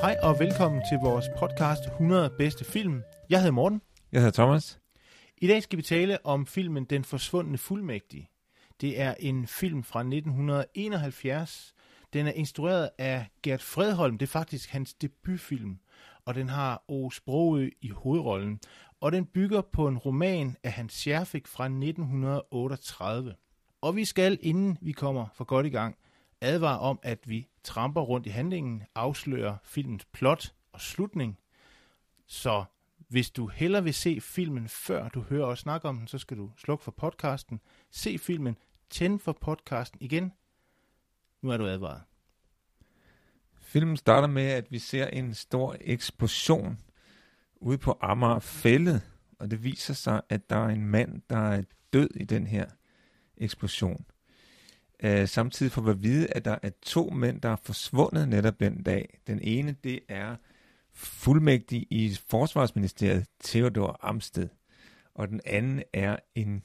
Hej og velkommen til vores podcast 100 bedste film. Jeg hedder Morten. Jeg hedder Thomas. I dag skal vi tale om filmen Den forsvundne fuldmægtige. Det er en film fra 1971. Den er instrueret af Gert Fredholm. Det er faktisk hans debutfilm. Og den har O. Sprogø i hovedrollen. Og den bygger på en roman af Hans Scherfik fra 1938. Og vi skal, inden vi kommer for godt i gang, advarer om, at vi tramper rundt i handlingen, afslører filmens plot og slutning. Så hvis du hellere vil se filmen, før du hører os snakke om den, så skal du slukke for podcasten, se filmen, tænd for podcasten igen. Nu er du advaret. Filmen starter med, at vi ser en stor eksplosion ude på Amager Fællet, og det viser sig, at der er en mand, der er død i den her eksplosion øh, samtidig får vi at vide, at der er to mænd, der er forsvundet netop den dag. Den ene, det er fuldmægtig i Forsvarsministeriet, Theodor Amsted. Og den anden er en,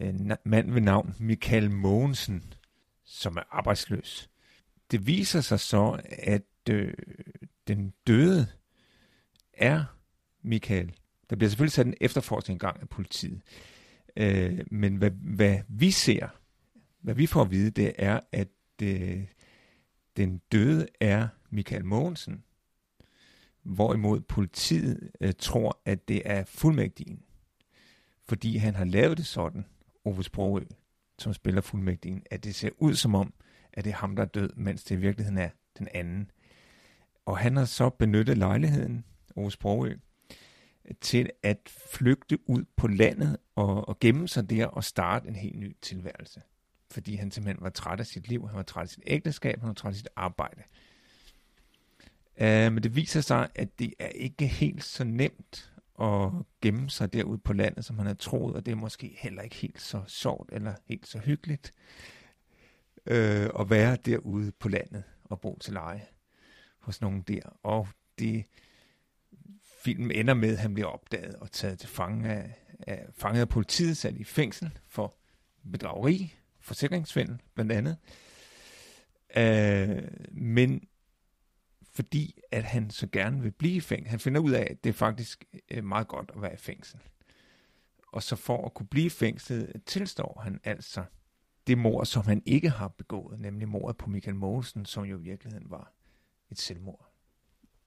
en mand ved navn Michael Mogensen, som er arbejdsløs. Det viser sig så, at øh, den døde er Michael. Der bliver selvfølgelig sat en efterforskning i gang af politiet. Øh, men hvad, hvad vi ser, hvad vi får at vide, det er, at øh, den døde er Michael Mogensen, hvorimod politiet øh, tror, at det er fuldmægtigen, fordi han har lavet det sådan, Ove Sprogø, som spiller fuldmægtigen, at det ser ud som om, at det er ham, der er død, mens det i virkeligheden er den anden. Og han har så benyttet lejligheden, Ove Sprogø, til at flygte ud på landet og, og gemme sig der og starte en helt ny tilværelse. Fordi han simpelthen var træt af sit liv, han var træt af sit ægteskab, han var træt af sit arbejde. Uh, men det viser sig, at det er ikke helt så nemt at gemme sig derude på landet, som han havde troet, og det er måske heller ikke helt så sjovt eller helt så hyggeligt uh, at være derude på landet og bo til leje hos nogen der. Og det film ender med, at han bliver opdaget og taget til fange af, af, fanget af politiet, sat i fængsel for bedrageri, forsikringsvindel blandt andet. Øh, men fordi at han så gerne vil blive i fængsel. Han finder ud af, at det er faktisk øh, meget godt at være i fængsel. Og så for at kunne blive i fængslet, tilstår han altså det mor, som han ikke har begået, nemlig mordet på Michael Mogensen, som jo i virkeligheden var et selvmord.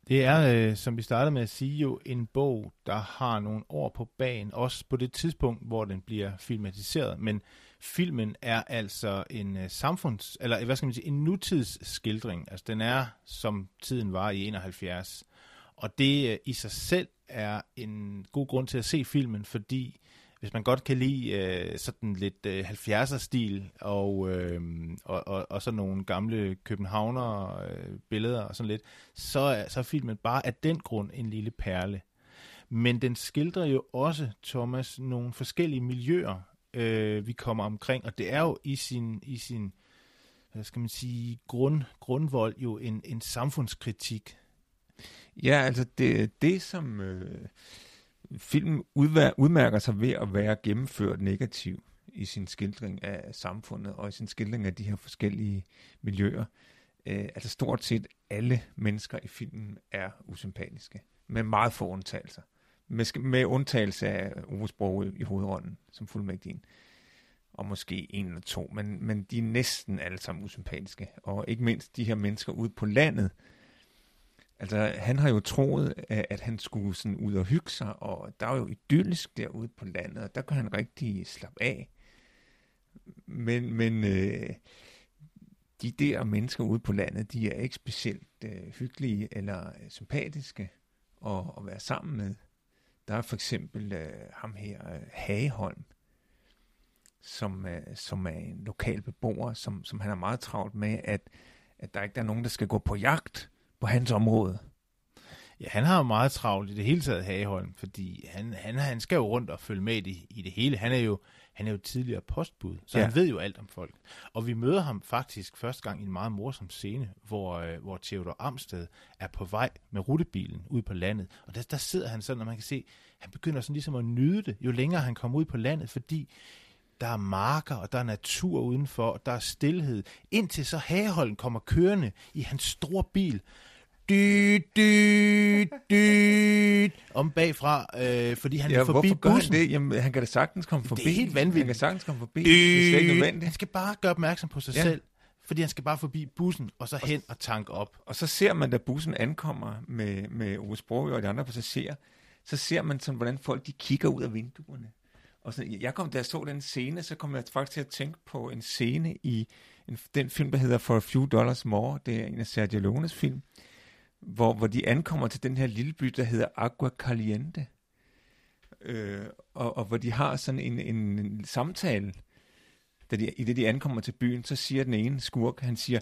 Det er, øh, som vi startede med at sige, jo en bog, der har nogle år på bagen, også på det tidspunkt, hvor den bliver filmatiseret. Men filmen er altså en øh, samfunds, eller hvad skal man sige, en nutidsskildring. Altså den er, som tiden var i 71. Og det øh, i sig selv er en god grund til at se filmen, fordi hvis man godt kan lide øh, sådan lidt øh, 70'er-stil og, øh, og, og, og sådan nogle gamle københavner uh, billeder og sådan lidt, så er, så er filmen bare af den grund en lille perle. Men den skildrer jo også, Thomas, nogle forskellige miljøer, øh, vi kommer omkring, og det er jo i sin, i sin hvad skal man sige, grund, grundvold jo en, en samfundskritik. Ja, altså det, det som øh, filmen udvær, udmærker sig ved at være gennemført negativ i sin skildring af samfundet og i sin skildring af de her forskellige miljøer. Øh, altså stort set alle mennesker i filmen er usympatiske, med meget få undtagelser med, med undtagelse af Ove i hovedrollen som fuldmægtigen. Og måske en eller to, men, men de er næsten alle sammen usympatiske. Og ikke mindst de her mennesker ude på landet. Altså, han har jo troet, at han skulle sådan ud og hygge sig, og der er jo idyllisk derude på landet, og der kan han rigtig slappe af. Men, men øh, de der mennesker ude på landet, de er ikke specielt øh, hyggelige eller øh, sympatiske at, at være sammen med. Der er for eksempel øh, ham her, øh, Hageholm, som, øh, som er en lokal beboer, som, som han er meget travlt med, at, at der ikke er nogen, der skal gå på jagt på hans område. Ja, han har jo meget travlt i det hele taget, Hageholm, fordi han, han, han skal jo rundt og følge med i i det hele. Han er jo han er jo tidligere postbud, så ja. han ved jo alt om folk. Og vi møder ham faktisk første gang i en meget morsom scene, hvor, øh, hvor Theodor Amsted er på vej med rutebilen ud på landet. Og der, der sidder han sådan, og man kan se, han begynder sådan ligesom at nyde det, jo længere han kommer ud på landet, fordi der er marker, og der er natur udenfor, og der er stillhed. Indtil så Hageholm kommer kørende i hans store bil, dyt, dyt, dyt, om bagfra, øh, fordi han ja, er forbi hvorfor bussen. gør han det? Jamen, han kan da sagtens komme forbi. Det er helt vanvittigt. Han kan sagtens komme forbi. Det er slet ikke nødvendigt. Han skal bare gøre opmærksom på sig Ja. selv, fordi han skal bare forbi bussen, og så hen og tanke op. Og så ser man, da bussen ankommer med, med Ove Sprogø og de andre passagerer, så ser man sådan, hvordan folk de kigger ud af vinduerne. Og så, jeg kom, da jeg så den scene, så kom jeg faktisk til at tænke på en scene i en, den film, der hedder For a Few Dollars More. Det er en af Sergio Leones film, hvor, hvor de ankommer til den her lille by, der hedder Agua Caliente. Øh, og, og hvor de har sådan en, en, en samtale. Da de, I det de ankommer til byen, så siger den ene skurk, han siger,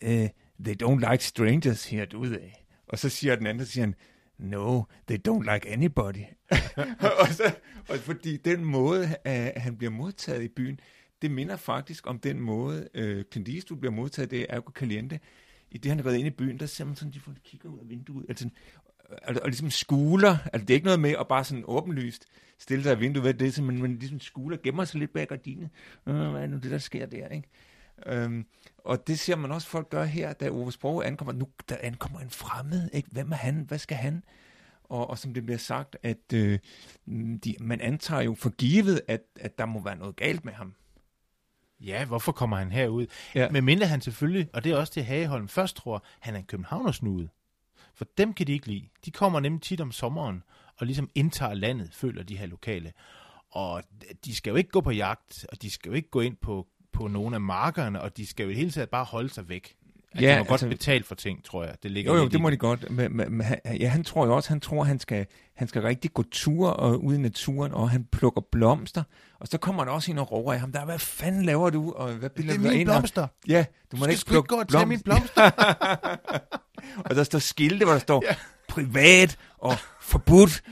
eh, they don't like strangers here, do they? Og så siger den anden, så siger han, no, they don't like anybody. og, så, og fordi den måde, at han bliver modtaget i byen, det minder faktisk om den måde, øh, Clint Eastwood bliver modtaget, det er Agua Caliente. I det, han er gået ind i byen, der ser man sådan, de kigger ud af vinduet, altså, øh, og, og ligesom skuler, altså det er ikke noget med at bare sådan åbenlyst stille sig af vinduet, ved det er, man, man ligesom skuler, gemmer sig lidt bag gardinet. Øh, hvad er nu det, der sker der, ikke? Øhm, og det ser man også folk gøre her, da Ove Sprog ankommer. Nu der ankommer en fremmed, ikke? Hvem er han? Hvad skal han? Og, og som det bliver sagt, at øh, de, man antager jo for givet, at, at der må være noget galt med ham. Ja, hvorfor kommer han herud? Ja. Men mindre han selvfølgelig, og det er også det Hageholm først tror, han er en københavnersnude. For dem kan de ikke lide. De kommer nemlig tit om sommeren, og ligesom indtager landet, føler de her lokale. Og de skal jo ikke gå på jagt, og de skal jo ikke gå ind på, på nogle af markerne, og de skal jo i hele taget bare holde sig væk. Ja, ja, de må godt altså- betale for ting, tror jeg. Det ligger Jo, jo, det må de godt. Men, men, men, han- ja, han tror jo også, han tror, han skal, han skal rigtig gå ture og ud i naturen, og han plukker blomster. Og så kommer der også en og råber af ham, der, hvad fanden laver du? Og hvad Det er mine ind? Og- blomster. Ja, du Du må skal ikke sgu ikke plukke gå og tage mine blomster. og der står skilte, hvor der står Ja. Privat og forbudt.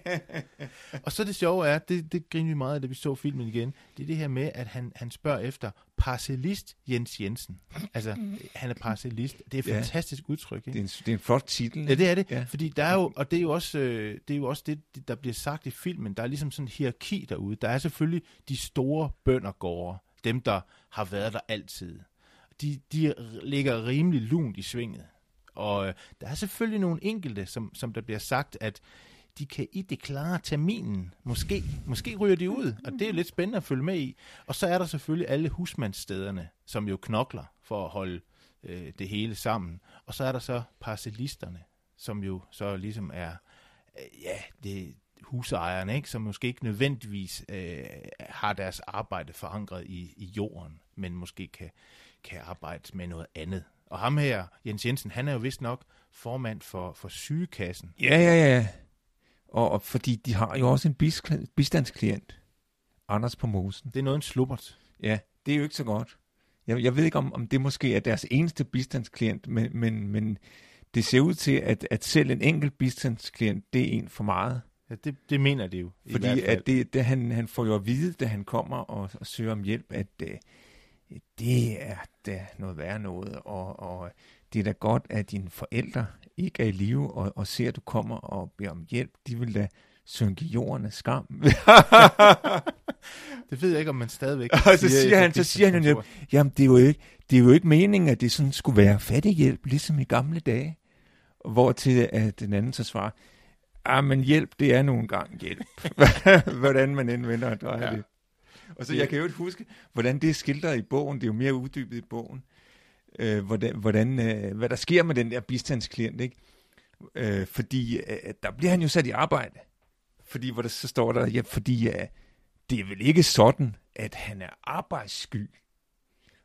Og så det sjove er, det, det griner vi meget af, da vi så filmen igen, det er det her med, at han, han spørger efter parcellist Jens Jensen. Altså, han er parcellist. Det er et Ja. fantastisk udtryk, Det ikke? er en, det er en flot titel. Ja, det er det. Ja. Ja. Fordi der er jo, og det er jo også, øh, det er jo også det, der bliver sagt i filmen. Der er ligesom sådan en hierarki derude. Der er selvfølgelig de store bøndergårde, dem der har været der altid. De, de ligger rimelig lunt i svinget. Og øh, der er selvfølgelig nogle enkelte, som, som der bliver sagt, at de kan i det klare terminen. Måske, måske ryger de ud, og det er lidt spændende at følge med i. Og så er der selvfølgelig alle husmandsstederne, som jo knokler for at holde øh, det hele sammen. Og så er der så parcelisterne, som jo så ligesom er, øh, ja, det husejerne, ikke? som måske ikke nødvendigvis øh, har deres arbejde forankret i, i jorden, men måske kan, kan arbejde med noget andet. Og ham her, Jens Jensen, han er jo vist nok formand for, for sygekassen. Ja, ja, ja. Og, og fordi de har jo også en bistandsklient, Anders på Mosen. Det er noget en slubbert. Ja, det er jo ikke så godt. Jeg, jeg ved ikke, om, om det måske er deres eneste bistandsklient, men, men, men det ser ud til, at, at selv en enkelt bistandsklient, det er en for meget. Ja, det, det mener det jo. Fordi at det, det, han, han får jo at vide, da han kommer og, og søger om hjælp, at øh, det er da noget værre noget, og, og det er da godt, at dine forældre ikke er i live, og, og ser, at du kommer og beder om hjælp. De vil da synke jorden af skam. Det ved jeg ikke, om man stadigvæk Og så siger han- så siger han jo-. Jamen, det er, jo ikke, det er jo ikke meningen, at det sådan skulle være fattighjælp, ligesom i gamle dage. Hvor til at den anden så svarer, ah, men hjælp, det er nogle gange hjælp. hvordan man end vender og drejer. Ja. det. Og så jeg kan jo ikke huske, hvordan det er skildret i bogen. Det er jo mere uddybet i bogen. Øh, hvordan, hvordan, øh, hvad der sker med den der bistandsklient, ikke? Øh, fordi øh, der bliver han jo sat i arbejde. Fordi, hvor der så står der, ja, fordi øh, det er vel ikke sådan, at han er arbejdssky.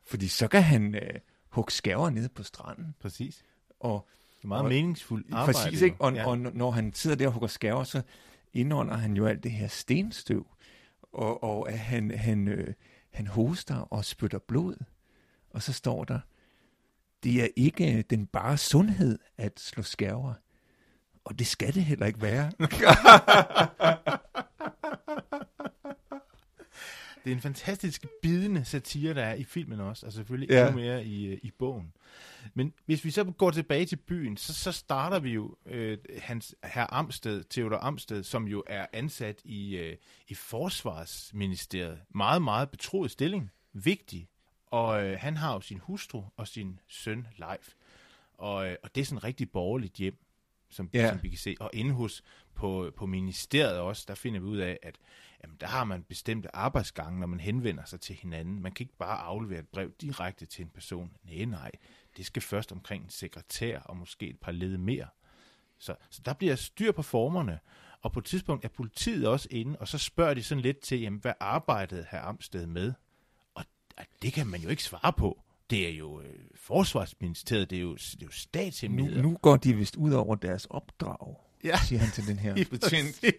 Fordi så kan han øh, hugge skæver nede på stranden. Præcis. Og Det er meget Og- meningsfuldt arbejde. Præcis, ikke? Og, ja. og når han sidder der og hugger skæver, så indånder han jo alt det her stenstøv og, og at han, han, øh, han hoster og spytter blod. Og så står der, det er ikke øh, den bare sundhed at slå skærver. Og det skal det heller ikke være. Det er en fantastisk bidende satire, der er i filmen også, og selvfølgelig Ja. endnu mere i, øh, i bogen. Men hvis vi så går tilbage til byen, så, så starter vi jo øh, hans herr Amsted, Theodor Amsted, som jo er ansat i, øh, i Forsvarsministeriet. Meget, meget betroet stilling. Vigtig. Og øh, han har jo sin hustru og sin søn Leif. Og, øh, og det er sådan et rigtig borgerligt hjem, som, ja. som vi kan se. Og inde hos på, på ministeriet også, der finder vi ud af, at jamen, der har man bestemte arbejdsgange, når man henvender sig til hinanden. Man kan ikke bare aflevere et brev direkte til en person. Nej, nej. Det skal først omkring en sekretær og måske et par led mere. Så, så der bliver styr på formerne, og på et tidspunkt er politiet også inde, og så spørger de sådan lidt til, jamen, hvad arbejdede herr Amsted med? Og det kan man jo ikke svare på. Det er jo øh, forsvarsministeriet, det er jo, det er jo nu, statshemmeligheder. nu går de vist ud over deres opdrag, Ja. siger han til den her betjent.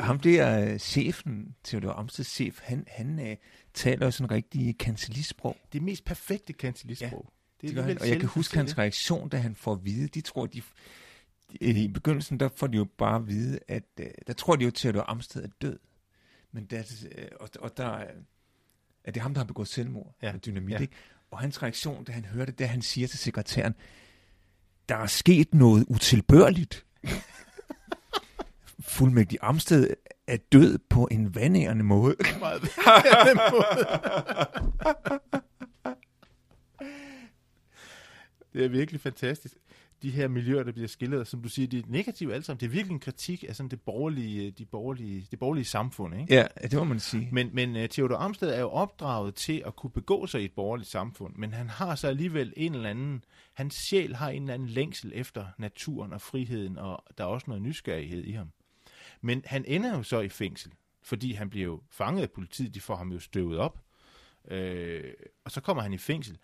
Ham der øh, chefen, Theodor Amsteds chef, han, han uh, taler jo sådan rigtig kancelisprog. Det mest perfekte kancelisprog. Det er gør han. Og jeg kan huske hans reaktion, da han får at vide, de tror, de, de i begyndelsen, der får de jo bare at vide, at øh, der tror de jo til, at Amsted er død. Men der, øh, og, og der er, at det er ham, der har begået selvmord ja. Ja. med dynamit. Ja. Ja. Ikke? Og hans reaktion, da han hører det, det han siger til sekretæren, der er sket noget utilbørligt. Fuldmægtig Amsted er død på en vandærende måde. meget måde. Det er virkelig fantastisk. De her miljøer, der bliver skildret, som du siger, de er negative alle sammen. Det er virkelig en kritik af sådan det borgerlige, de borgerlige, det borgerlige samfund. Ikke? Ja, det må man sige. Men, men uh, Theodor Amsted er jo opdraget til at kunne begå sig i et borgerligt samfund, men han har så alligevel en eller anden, hans sjæl har en eller anden længsel efter naturen og friheden, og der er også noget nysgerrighed i ham. Men han ender jo så i fængsel, fordi han bliver jo fanget af politiet, de får ham jo støvet op, øh, og så kommer han i fængsel,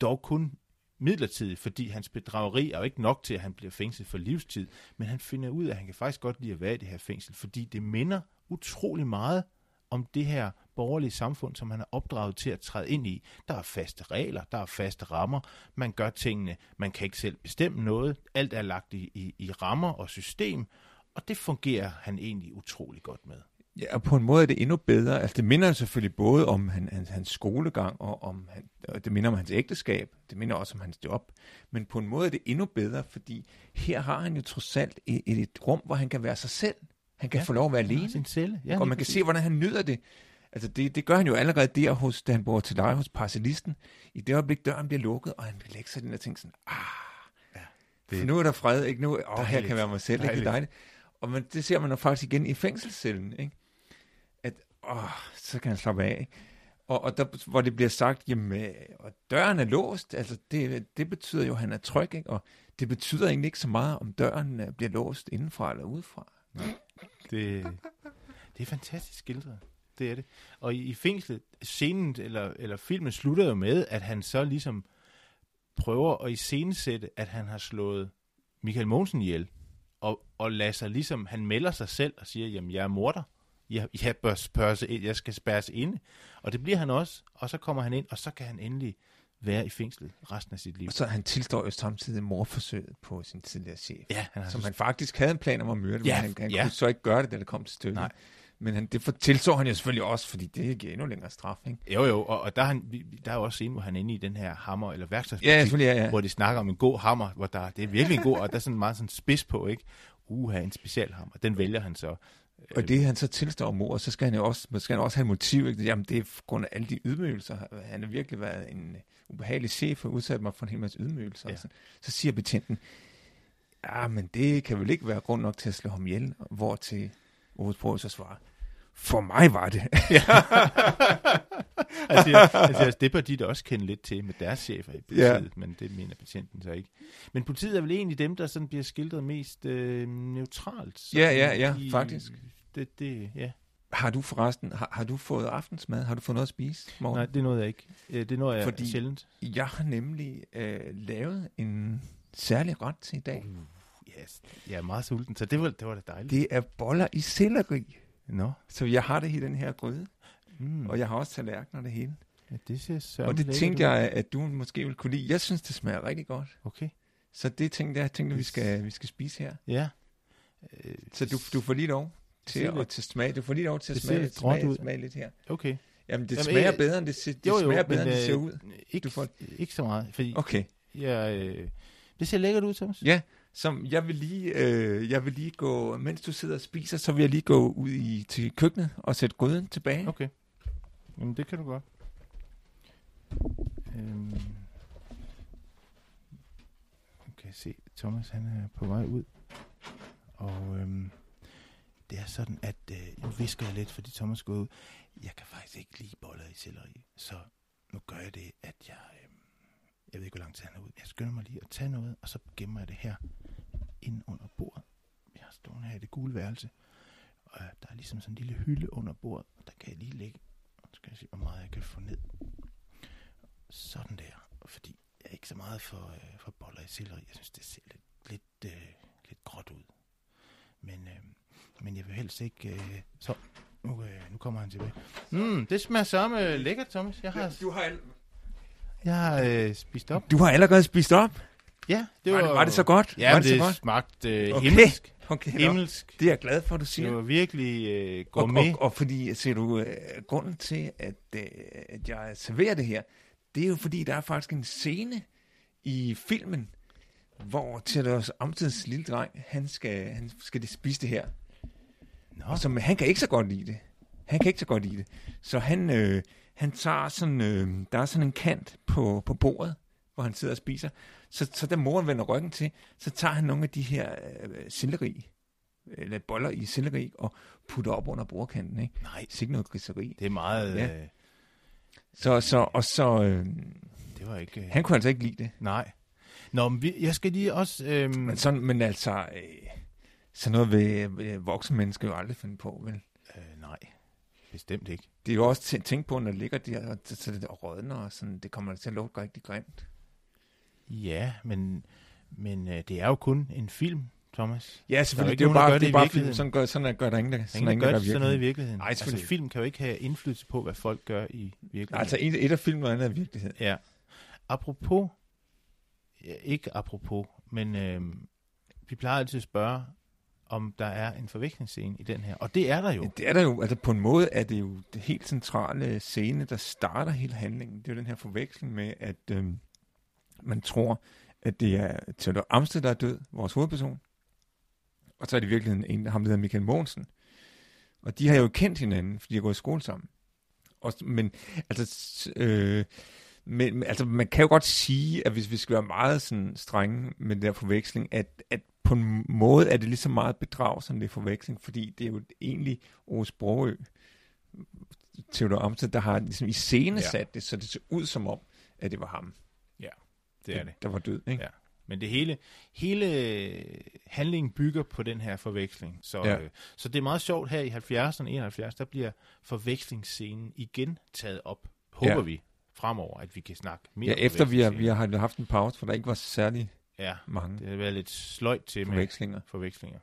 dog kun midlertidigt, fordi hans bedrageri er jo ikke nok til, at han bliver fængslet for livstid, men han finder ud af, at han kan faktisk godt lide at være i det her fængsel, fordi det minder utrolig meget om det her borgerlige samfund, som han er opdraget til at træde ind i. Der er faste regler, der er faste rammer, man gør tingene, man kan ikke selv bestemme noget, alt er lagt i, i, i rammer og system, og det fungerer han egentlig utrolig godt med. Ja, og på en måde er det endnu bedre. Altså, det minder selvfølgelig både om han, hans, hans skolegang, og om han, og det minder om hans ægteskab. Det minder også om hans job. Men på en måde er det endnu bedre, fordi her har han jo trods alt et, et, et rum, hvor han kan være sig selv. Han kan ja, få lov at være alene. sin celle. Ja, og man kan se, hvordan han nyder det. Altså, det, det gør han jo allerede der, hos, da han bor til dig hos parcelisten. I det øjeblik, døren bliver lukket, og han vil lægge sig den og tænke sådan, ah, Ja, det... nu er der fred, ikke? Nu, åh, her Dejligt. kan jeg være mig selv, ikke? Det er dejligt. Og man, det ser man jo faktisk igen i fængselscellen, ikke? Åh, så kan han slappe af, ikke? Og, og der, hvor det bliver sagt, jamen, øh, og døren er låst, altså det, det betyder jo, at han er tryg, ikke? Og det betyder egentlig ikke så meget, om døren øh, bliver låst indenfra eller udefra. Det, det er fantastisk skildret. Det er det. Og i, i fængslet, scenen eller, eller filmen slutter jo med, at han så ligesom prøver at iscenesætte, at han har slået Michael Mogensen ihjel. Og, og lader sig ligesom, han melder sig selv og siger, jamen jeg er morder. Jeg, jeg, bør spørge, ind, jeg skal spærres inde. Og det bliver han også. Og så kommer han ind, og så kan han endelig være i fængslet resten af sit liv. Og så han tilstår jo samtidig morforsøget på sin tidligere chef. Ja, han har som så- han faktisk havde en plan om at myrde, Ja, men han, han ja. kunne så ikke gøre det, da det kom til stykket. Nej. Men han, det for, tilså han jo selvfølgelig også, fordi det giver endnu længere straf, ikke? Jo, jo, og, og der, er han, der er jo også en, hvor han er inde i den her hammer- eller værktøjsbutik, Ja, ja, ja. hvor de snakker om en god hammer, hvor der, det er virkelig en god, og der er sådan meget sådan spids på, ikke? Uha, en specialhammer. Den vælger han så. Og det han så tilstår mor, så skal han jo også, skal han også have et motiv. Ikke? Jamen det er på grund af alle de ydmygelser. Han har virkelig været en ubehagelig chef og udsat mig for en hel masse ydmygelser. Ja. Så, så siger betjenten, ja, men det kan vel ikke være grund nok til at slå ham ihjel. Hvor til Ove så svarer, for mig var det. altså, altså, altså, det bør de da også kende lidt til med deres chefer i politiet, ja. men det mener betjenten så ikke. Men politiet er vel egentlig dem, der sådan bliver skildret mest øh, neutralt. Ja, ja, ja, faktisk. Det, det, ja. har du forresten, har, har du fået aftensmad? Har du fået noget at spise? Morgen? Nej, det nåede jeg ikke. Øh, Det nåede jeg Fordi- sjældent. Jeg har nemlig øh, lavet en særlig ret til i dag. Yes. Jeg er meget sulten, så det var, det var da dejligt. Det er boller i selleri. Nå. Så jeg har det i den her gryde, Mm. og jeg har også tallerkener og det hele. Ja, det ser Og det lækkert tænkte jeg, at du måske ville kunne lide. Jeg synes, det smager rigtig godt. Okay. Så det tænkte jeg, jeg tænkte, vi skal, vi skal spise her. Ja. Øh, Så du, du får lige lov til ser at, lidt- til smage. Du får lige lov til at ser smage, smage, ud. smage lidt her. Okay. Jamen, det Jamen, smager øh, bedre, end det, ser- det jo, jo, smager bedre, men, end det ser øh, ud. Ikke, Du får- ikke så meget, fordi Okay. jeg, øh, det ser lækkert ud, Thomas. Ja, som jeg vil lige, øh, jeg vil lige gå, mens du sidder og spiser, så vil jeg lige gå ud i, til køkkenet og sætte gryden tilbage. Okay. Jamen, det kan du godt. Øhm. Nu kan jeg se, Thomas han er på vej ud. Og øhm, det er sådan, at øh, nu visker jeg lidt, fordi Thomas går ud. Jeg kan faktisk ikke lide boller i selleri, så nu gør jeg det, at jeg... Øh, jeg ved ikke, hvor lang tid han er ude. Jeg skynder mig lige at tage noget, og så gemmer jeg det her ind under bordet. Jeg har stående her i det gule værelse. Og øh, der er ligesom sådan en lille hylde under bordet, og der kan jeg lige lægge nu skal jeg se, hvor meget jeg kan få ned. Sådan der. Fordi jeg er ikke så meget for, øh, for boller i selleri. Jeg synes, det ser lidt, lidt, øh, lidt gråt ud. Men, øh, men jeg vil helst ikke... Øh, så, nu, øh, nu kommer han tilbage. Mm, det smager samme lækkert, Thomas. Jeg har, Du har, jeg har øh, spist op. du har allerede spist op. Ja, Det var, var, det, var det så godt? Ja, var det, det så godt? smagte øh, Okay. himmelsk. Okay. Himmelsk. det er jeg glad for, at du siger. Det var virkelig øh, Og, gourmet. og, og fordi, ser du, øh, grunden til, at, øh, at jeg serverer det her, det er jo fordi, der er faktisk en scene i filmen, hvor Theodor Amtids lille dreng, han skal, han skal det spise det her. Nå, Og men han kan ikke så godt lide det. Han kan ikke så godt lide det. Så han, øh, han tager sådan, øh, der er sådan en kant på, på bordet, hvor han sidder og spiser. Så, så da moren vender ryggen til, så tager han nogle af de her øh, selleri, eller boller i selleri, og putter op under bordkanten. Ikke? nej, Sikke noget griseri. det er meget... Ja. Øh, Så, så, og så, øh, det var ikke... Øh, han kunne altså ikke lide det. Nej. Nå, men vi, jeg skal lige også... Øhm, Men, sådan, men altså, øh, sådan noget vil øh, voksne mennesker jo aldrig finde på, vel? øh, nej, bestemt ikke. Det er jo også tæ- tænkt på, når det ligger der, og så det rådner, og sådan, det kommer til at lugte rigtig grimt. Ja, men, men øh, det er jo kun en film, Thomas. Ja, Der er selvfølgelig. ikke Det er jo bare, det er bare film. Sådan gør, sådan gør der ingen, der, er sådan ingen, der, gør sådan noget i virkelig. virkeligheden. Nej, altså, film kan jo ikke have indflydelse på, hvad folk gør i virkeligheden. Altså, et, et af filmen og andet er virkelighed. Ja. Apropos, ja, ikke apropos, men øh, vi plejer altid at spørge, om der er en forvekslingsscene i den her. Og det er der jo. Det er der jo, altså på en måde er det jo det helt centrale scene, der starter hele handlingen. Det er jo den her forveksling med, at øhm, man tror, at det er Theodor Amsted, der er død, vores hovedperson. Og så er det i virkeligheden en, ham, der hedder Michael Mogensen. Og de har jo kendt hinanden, fordi de har gået i skole sammen. Og, men altså, øh, men, altså, man kan jo godt sige, at hvis vi skal være meget sådan strenge med den der forveksling, at, at på en måde er det lige så meget bedrag, som det er forveksling, fordi det er jo egentlig Ove Sprogø, Theodor Amsted, der har ligesom iscenesat ja. det, så det ser ud som om, at det var ham, det er det. der var død. Ikke? Ja. Men det hele, hele handlingen bygger på den her forveksling. Så, Ja. øh, så det er meget sjovt her i 70'erne, 71, der bliver forvekslingsscenen igen taget op. Håber Ja. vi fremover, at vi kan snakke mere Ja, efter vi har, vi har haft en pause, for der ikke var særlig Ja, mange det har været lidt sløjt til med forvekslinger. forvekslinger.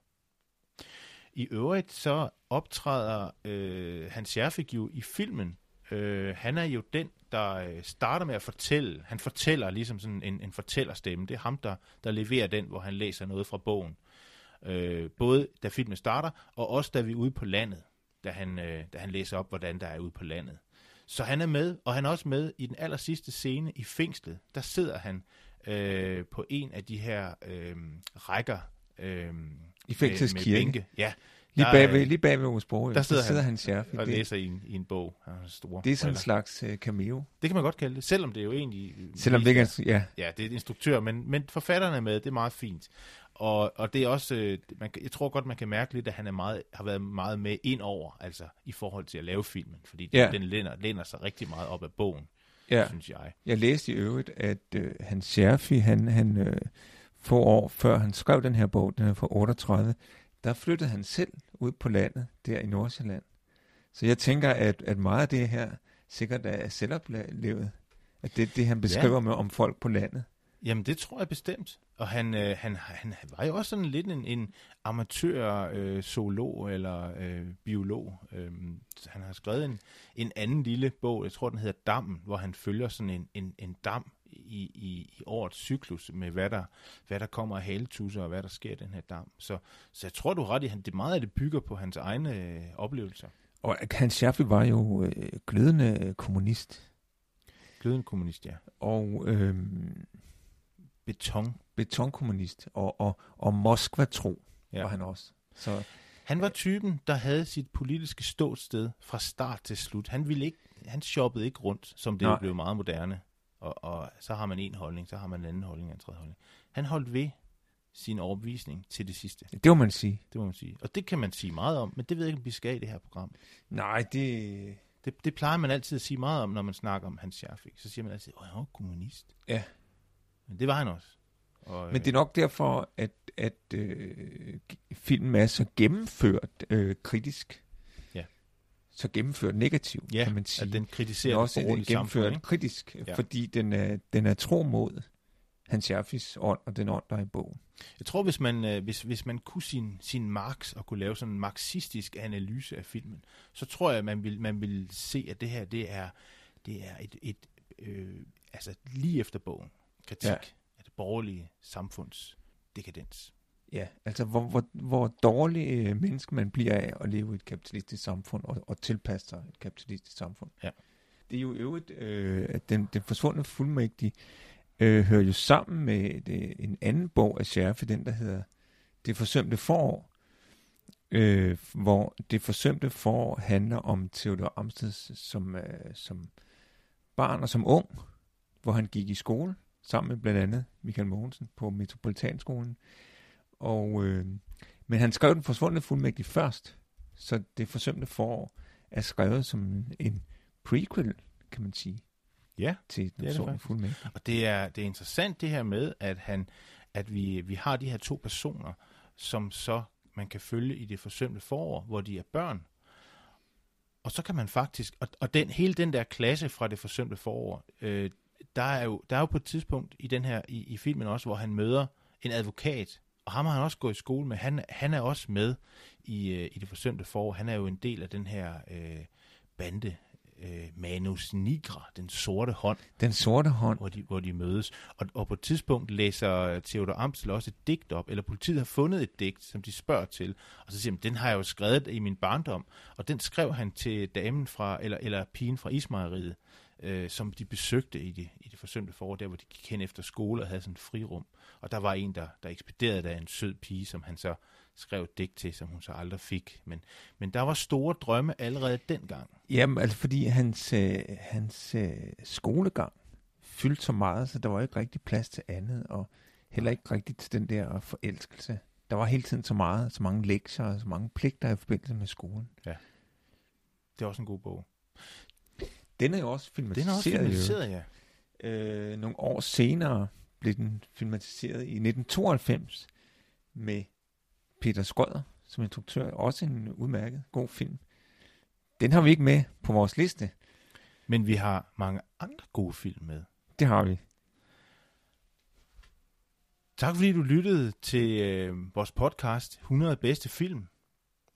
I øvrigt så optræder øh, Hans Scherfig jo i filmen. Øh, han er jo den, der øh, starter med at fortælle. Han fortæller ligesom sådan en, en fortællerstemme. Det er ham, der, der leverer den, hvor han læser noget fra bogen. Øh, både da filmen starter, og også da vi er ude på landet, da han, øh, da han læser op, hvordan der er ude på landet. Så han er med, og han er også med i den aller sidste scene i fængslet. Der sidder han øh, på en af de her øh, rækker øh, I fængslets med, med kirke. bænke. Ja, Lige bagved, lige bagved Ove Sprogø, der sidder der sidder han han chef. og Det, læser i en, i en bog. Han har store det er sådan en slags uh, cameo. Det kan man godt kalde det, selvom det er jo egentlig... Selvom det ikke er, ja, Ja, det er et instruktør, men, men forfatterne er med, det er meget fint. Og, og det er også, øh, man, jeg tror godt, man kan mærke lidt, at han er meget, har været meget med ind over, altså i forhold til at lave filmen, fordi Ja. den, den læner, læner sig rigtig meget op af bogen, ja. synes jeg. Jeg læste i øvrigt, at øh, Hans Scherfi, han, han øh, få år før han skrev den her bog, den er fra 38, der flyttede han selv ud på landet, der i Nordsjælland. Så jeg tænker, at, at meget af det her sikkert er selvoplevet. At det det, han beskriver ja. med om folk på landet. Jamen, det tror jeg bestemt. Og han, øh, han, han var jo også sådan lidt en, en amatør øh, eller øh, biolog. Øh, han har skrevet en, en anden lille bog, jeg tror den hedder Dammen, hvor han følger sådan en, en, en dam i, i, i årets cyklus med, hvad der, hvad der kommer af haletusser og hvad der sker i den her dam. Så, så jeg tror, du ret i, at det meget af det bygger på hans egne øh, oplevelser. Og Hans Scherfig var jo øh, glødende kommunist. Glødende kommunist, ja. Og øh, beton. Betonkommunist. Og, og, og Moskva-tro ja. var han også. Så, han var typen, der havde sit politiske ståsted fra start til slut. Han ville ikke, han shoppede ikke rundt, som det blev meget moderne. Og, og så har man en holdning, så har man en anden holdning, en tredje holdning. Han holdt ved sin overbevisning til det sidste. Det må man sige. Det må man sige. Og det kan man sige meget om, men det ved jeg ikke, om vi skal i det her program. Nej, det... Det, det plejer man altid at sige meget om, når man snakker om Hans Scherfik. Så siger man altid, at han var kommunist. Ja. Men det var han også. Og, Men det er nok derfor, at, at øh, filmen er så gennemført øh, kritisk. Så gennemført negativt, ja, kan man sige. at den kritiserer også den gennemført samfund, kritisk, ja. fordi den er, den er tro mod Hans Jaffis ånd og den ånd, der er i bogen. Jeg tror, hvis man, øh, hvis, hvis man kunne sin, sin Marx og kunne lave sådan en marxistisk analyse af filmen, så tror jeg, man vil, man vil se, at det her det er, det er et, et øh, altså lige efter bogen kritik ja. af det borgerlige samfunds dekadens. Ja, altså hvor, hvor, hvor dårlig øh, menneske man bliver af at leve i et kapitalistisk samfund og, og tilpasse sig et kapitalistisk samfund. Ja. Det er jo øvrigt, øh, at den, den forsvundne fuldmægtige øh, hører jo sammen med det, en anden bog af Scherfe, den der hedder Det forsømte forår, øh, hvor det forsømte forår handler om Theodor Amsted som, øh, som barn og som ung, hvor han gik i skole sammen med blandt andet Michael Mogensen på Metropolitanskolen. Og, øh, men han skrev den forsvundne fuldmægtig først, så det forsømte forår er skrevet som en prequel, kan man sige. Ja, til den det er det fuldmægtig. Og det er, det er interessant det her med, at, han, at vi, vi har de her to personer, som så man kan følge i det forsømte forår, hvor de er børn. Og så kan man faktisk, og, og den, hele den der klasse fra det forsømte forår, øh, der er jo, der er jo på et tidspunkt i den her i, i filmen også, hvor han møder en advokat, og ham har han også gået i skole med. Han, han er også med i, øh, i det forsømte forår. Han er jo en del af den her øh, bande, øh, Manus Nigra, den sorte hånd. Den sorte hånd. Hvor de, hvor de mødes. Og, og på et tidspunkt læser Theodor Amstel også et digt op, eller politiet har fundet et digt, som de spørger til. Og så siger han, den har jeg jo skrevet i min barndom. Og den skrev han til damen fra, eller, eller pigen fra Ismejeriet øh, som de besøgte i det, i det forsømte forår, der hvor de gik hen efter skole og havde sådan et frirum. Og der var en, der, der ekspederede der en sød pige, som han så skrev digt til, som hun så aldrig fik. Men, men der var store drømme allerede dengang. Jamen, altså fordi hans, øh, hans øh, skolegang fyldte så meget, så der var ikke rigtig plads til andet, og heller ikke rigtig til den der forelskelse. Der var hele tiden så meget, så mange lektier og så mange pligter i forbindelse med skolen. Ja. Det er også en god bog. Den er jo også filmatiseret. Den er også filmatiseret, ja. Øh, nogle år senere blev den filmatiseret i 1992 med Peter Skrøder som instruktør. Også en udmærket god film. Den har vi ikke med på vores liste. Men vi har mange andre gode film med. Det har vi. Tak fordi du lyttede til øh, vores podcast 100 bedste film.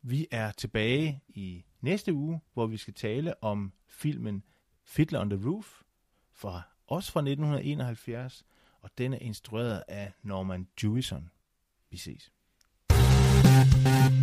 Vi er tilbage i næste uge, hvor vi skal tale om filmen Fiddler on the Roof, fra, også fra 1971, og den er instrueret af Norman Jewison. Vi ses. thank you